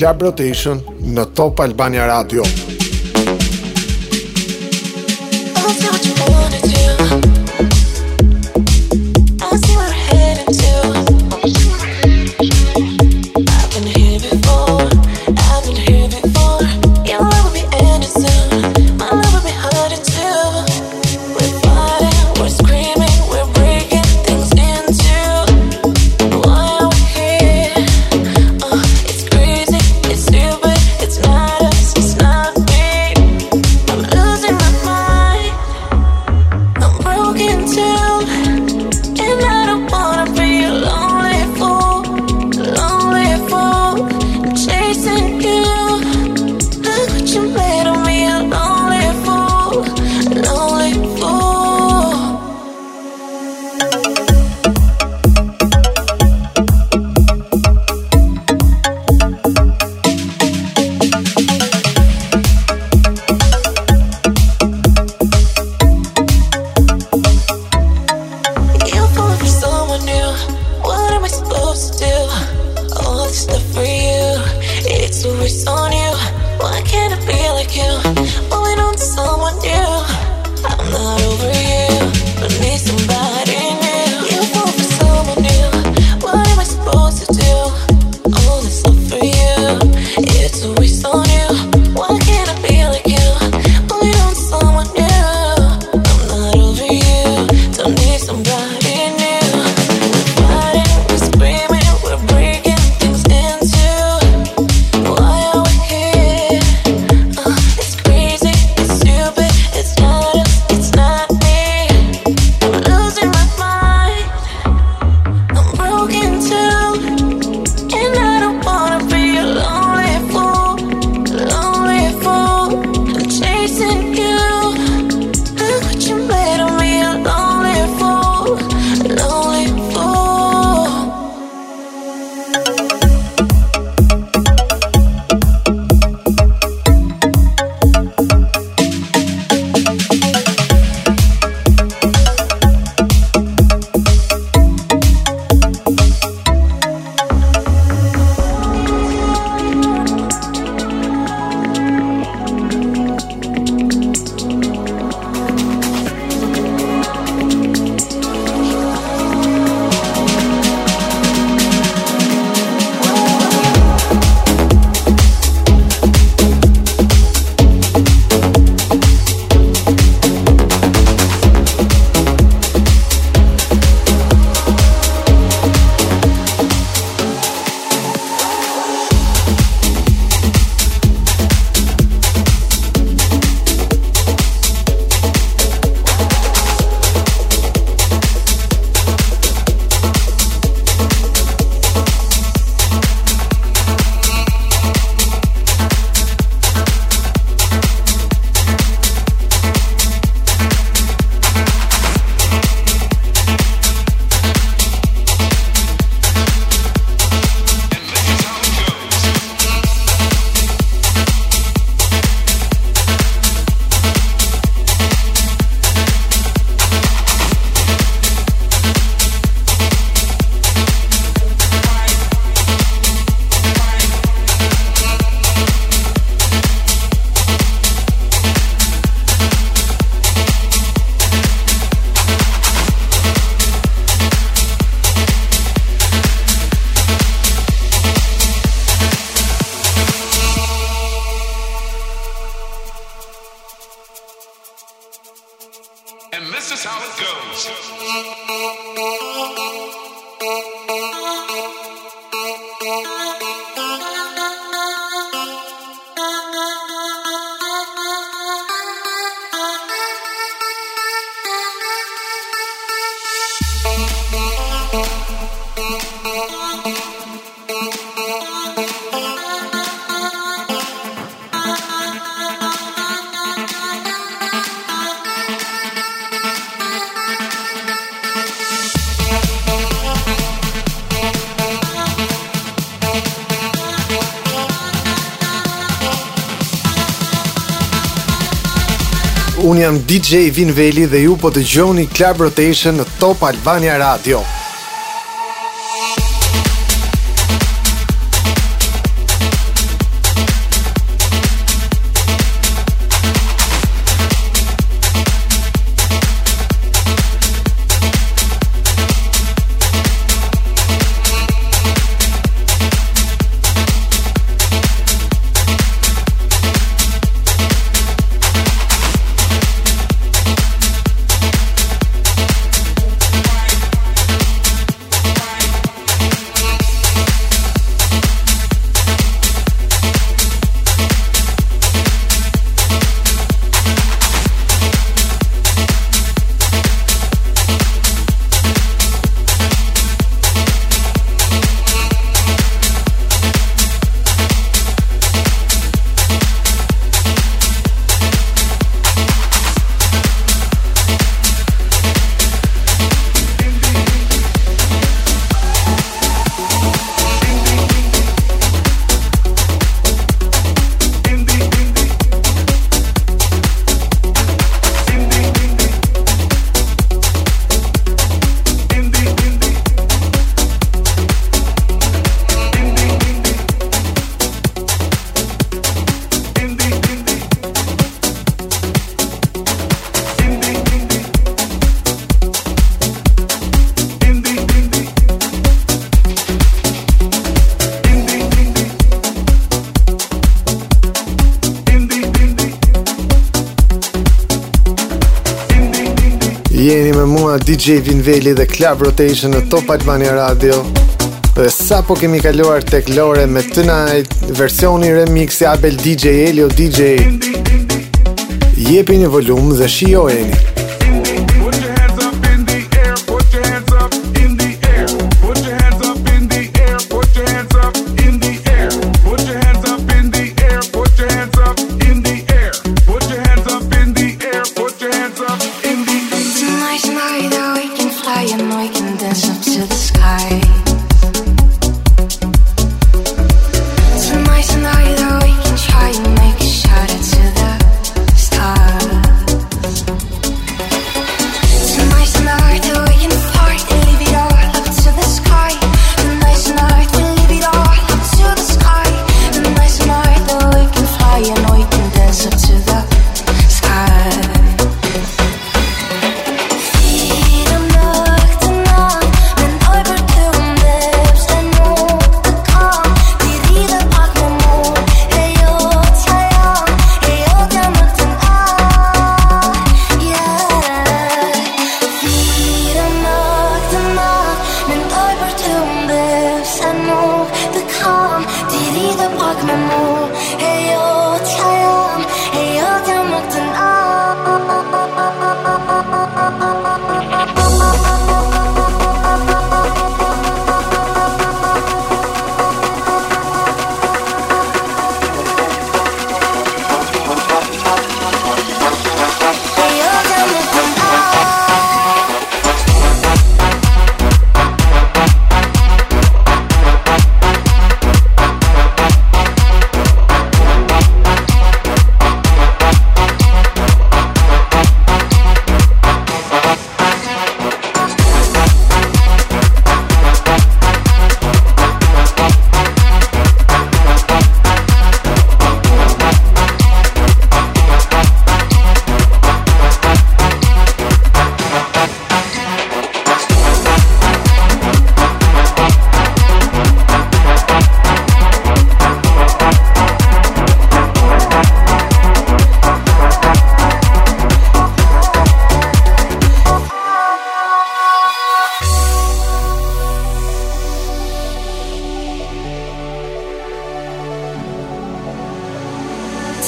Club Rotation në Top Albania Radio. Oh, Unë jam DJ Vinveli dhe ju po të gjoni Club Rotation në Top Albania Radio. DJ Vinveli dhe Club Rotation në Top Albania Radio dhe sa po kemi kaluar tek Lore me Tonight versioni remix i Abel DJ Elio DJ jepi një volum dhe shijojeni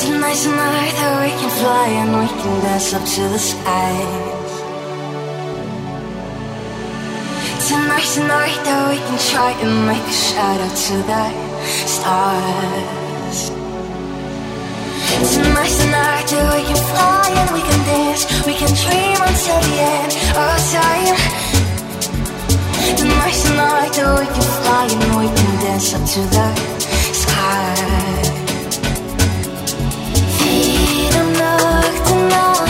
Tonight's the night that we can fly and we can dance up to the sky. Tonight's the night that we can try and make a shout out to the stars. Tonight's the night that we can fly and we can dance, we can dream until the end of oh, time. Tonight's the night that we can fly and we can dance up to the sky. No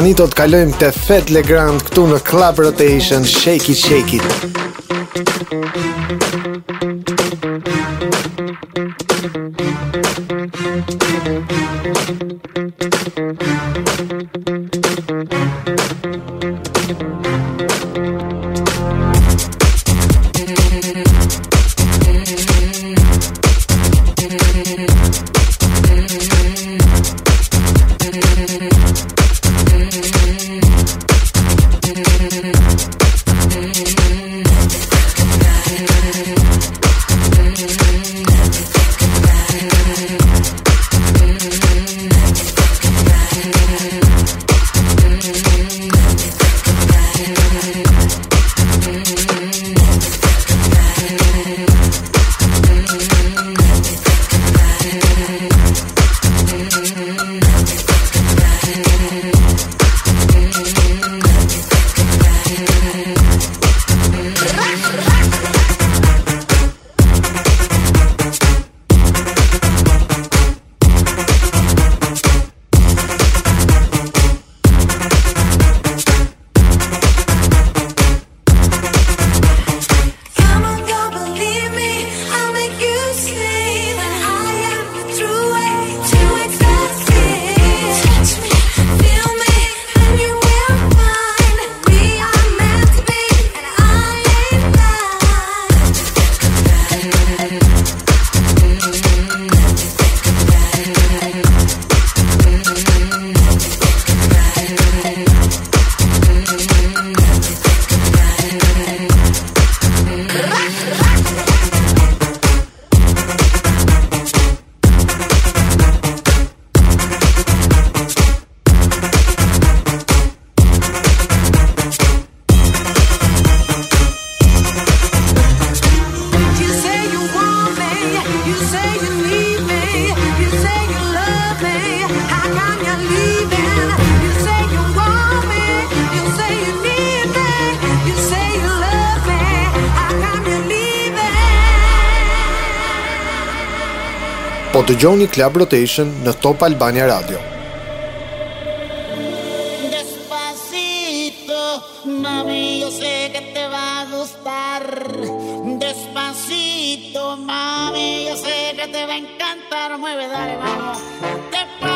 tani do të kalojmë te Fat Legrand këtu në Club Rotation Shake it Shake it. Thank you. dëgjoni Club Rotation në Top Albania Radio. Despacito, mami, yo sé que te va a gustar. Despacito, mami, yo sé que te va a encantar. Mueve, dale, vamos. Despacito.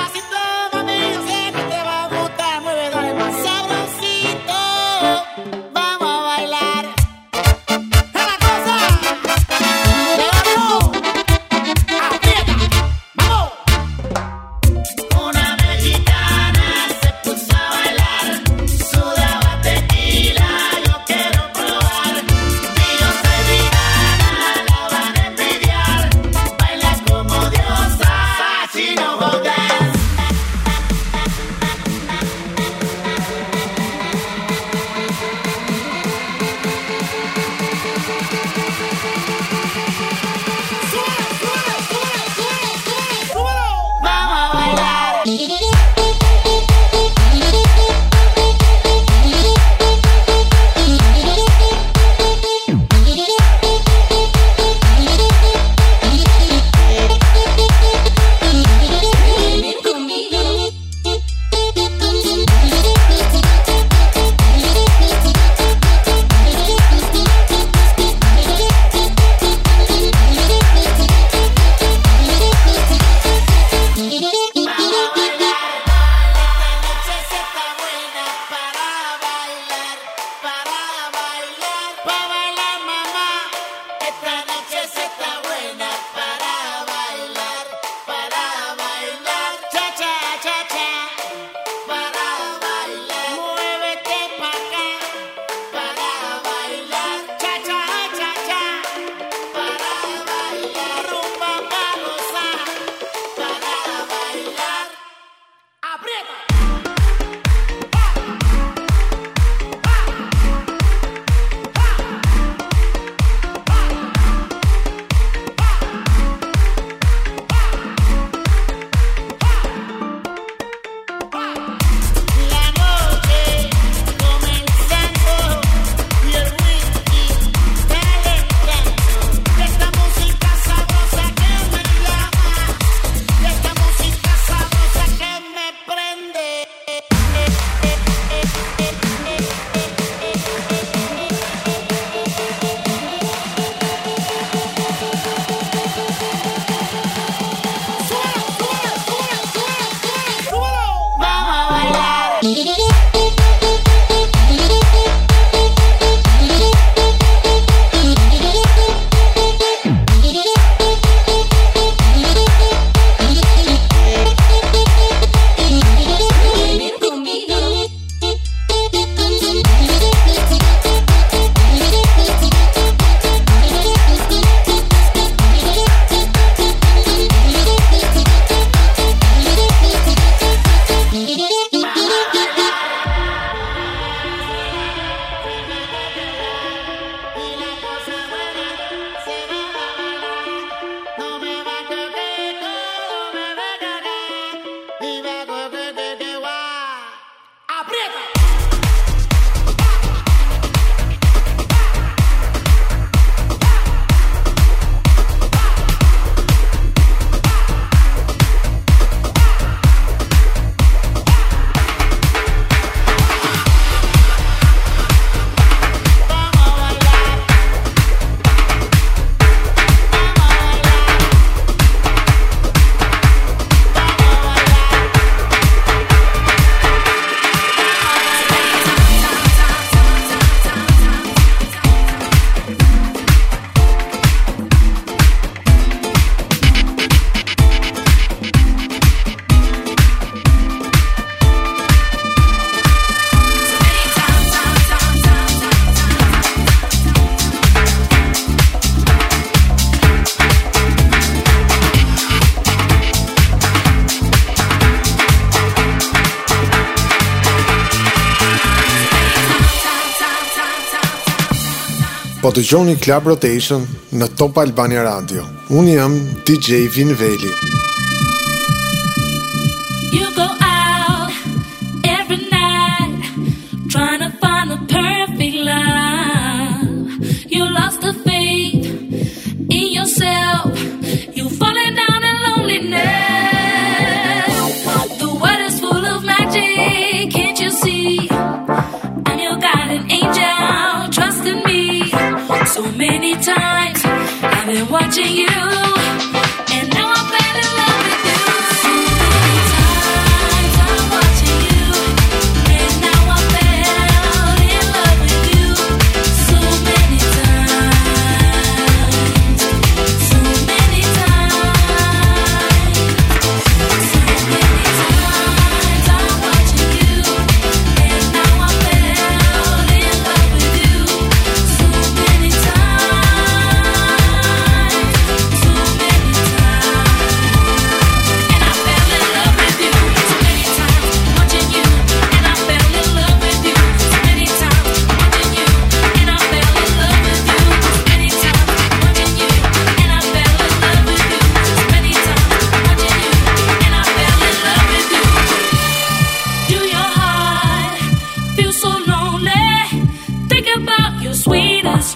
po të gjoni Club Rotation në Top Albania Radio. Unë jam DJ Vinveli. Muzik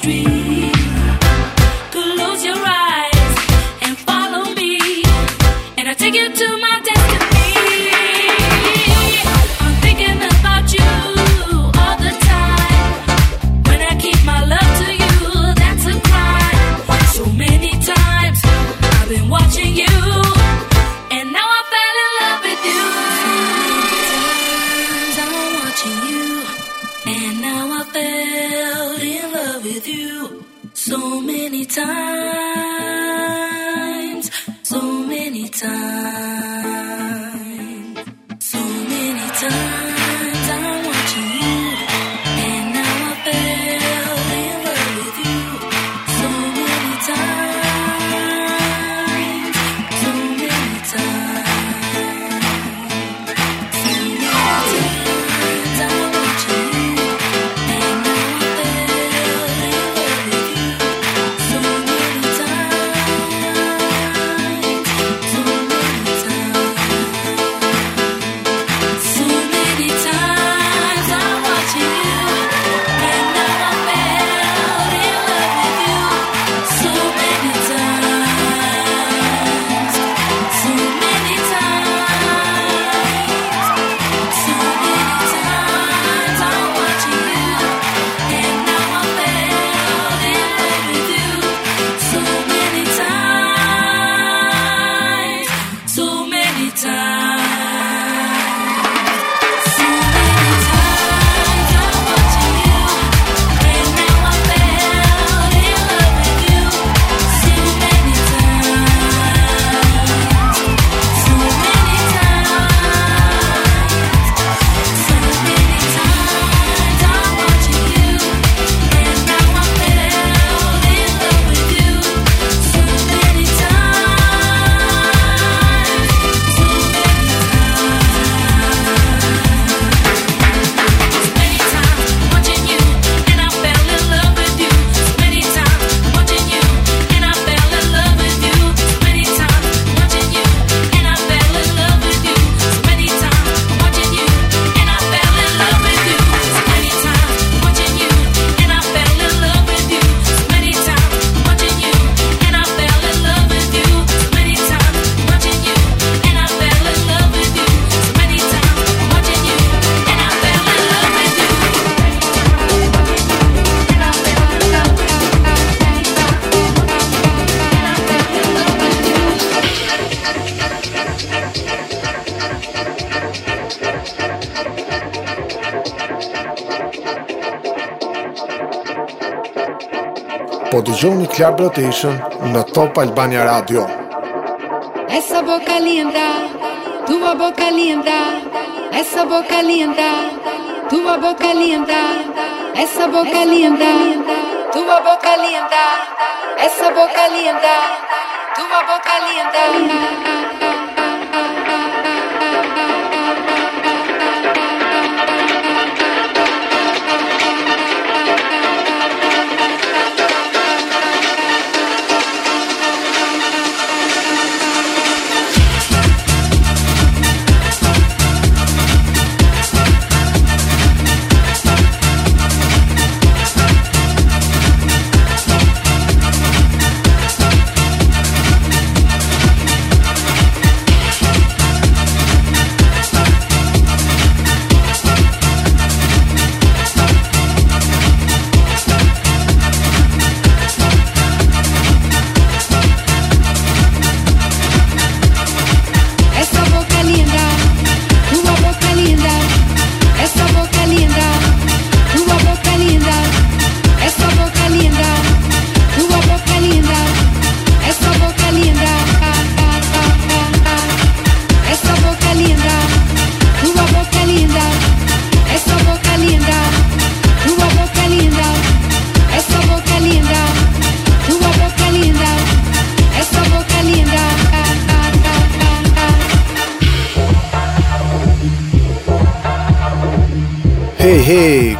Be. Club Rotation në Top Albania Radio. Esa boca linda, tua boca linda, esa boca linda, tua boca linda, esa boca linda, tua boca linda, esa boca linda, tua boca linda.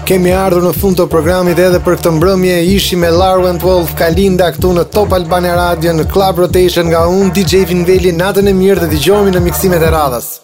Kemi ardhur në fund të programit edhe për këtë mbrëmje ishi me Larwen 12 Kalinda këtu në Top Albania Radio në Club Rotation nga unë DJ Vinveli natën e mirë dhe dëgjojmë në miksimet e radhas.